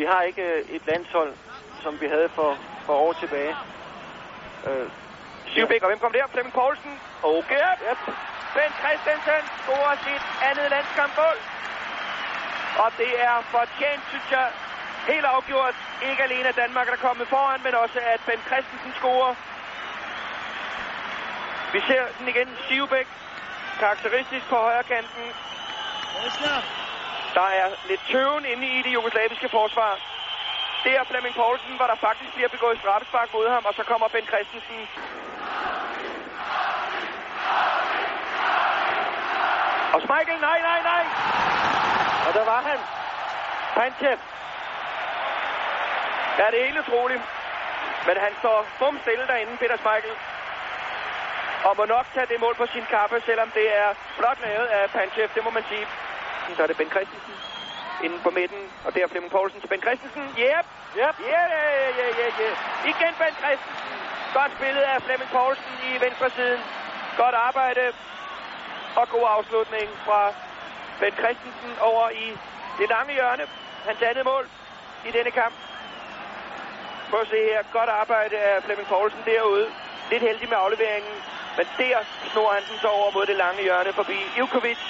Vi har ikke øh, et landshold, som vi havde for, for år tilbage. Øh, Sivbæk, og hvem kom der? Flemming Poulsen. Okay. Yep. Ben Christensen scorer sit andet landskampmål. Og det er fortjent, synes jeg, helt afgjort. Ikke alene at Danmark er kommet foran, men også at Ben Christensen scorer. Vi ser den igen. Sivbæk, karakteristisk på højre kanten. Der er lidt tøven inde i det jugoslaviske forsvar. Det er Flemming Poulsen, hvor der faktisk bliver begået straffespark mod ham, og så kommer Ben Christensen. Og Michael, nej, nej, nej. Og der var han. Panchev. Ja, det er helt utroligt. Men han står bum stille derinde, Peter Michael. Og må nok tage det mål på sin kappe, selvom det er flot lavet af Panchev, det må man sige. Så er det Ben Christensen inde på midten, og der er Flemming Poulsen til Ben Christensen. Yep, Yep. Ja, ja, ja, ja, ja. Igen Ben Christensen. Godt spillet af Flemming Poulsen i venstre siden. Godt arbejde og god afslutning fra Ben Christensen over i det lange hjørne. Hans andet mål i denne kamp. Prøv at se her. Godt arbejde af Flemming Poulsen derude. Lidt heldig med afleveringen. Men der snor han den så over mod det lange hjørne forbi Ivkovic.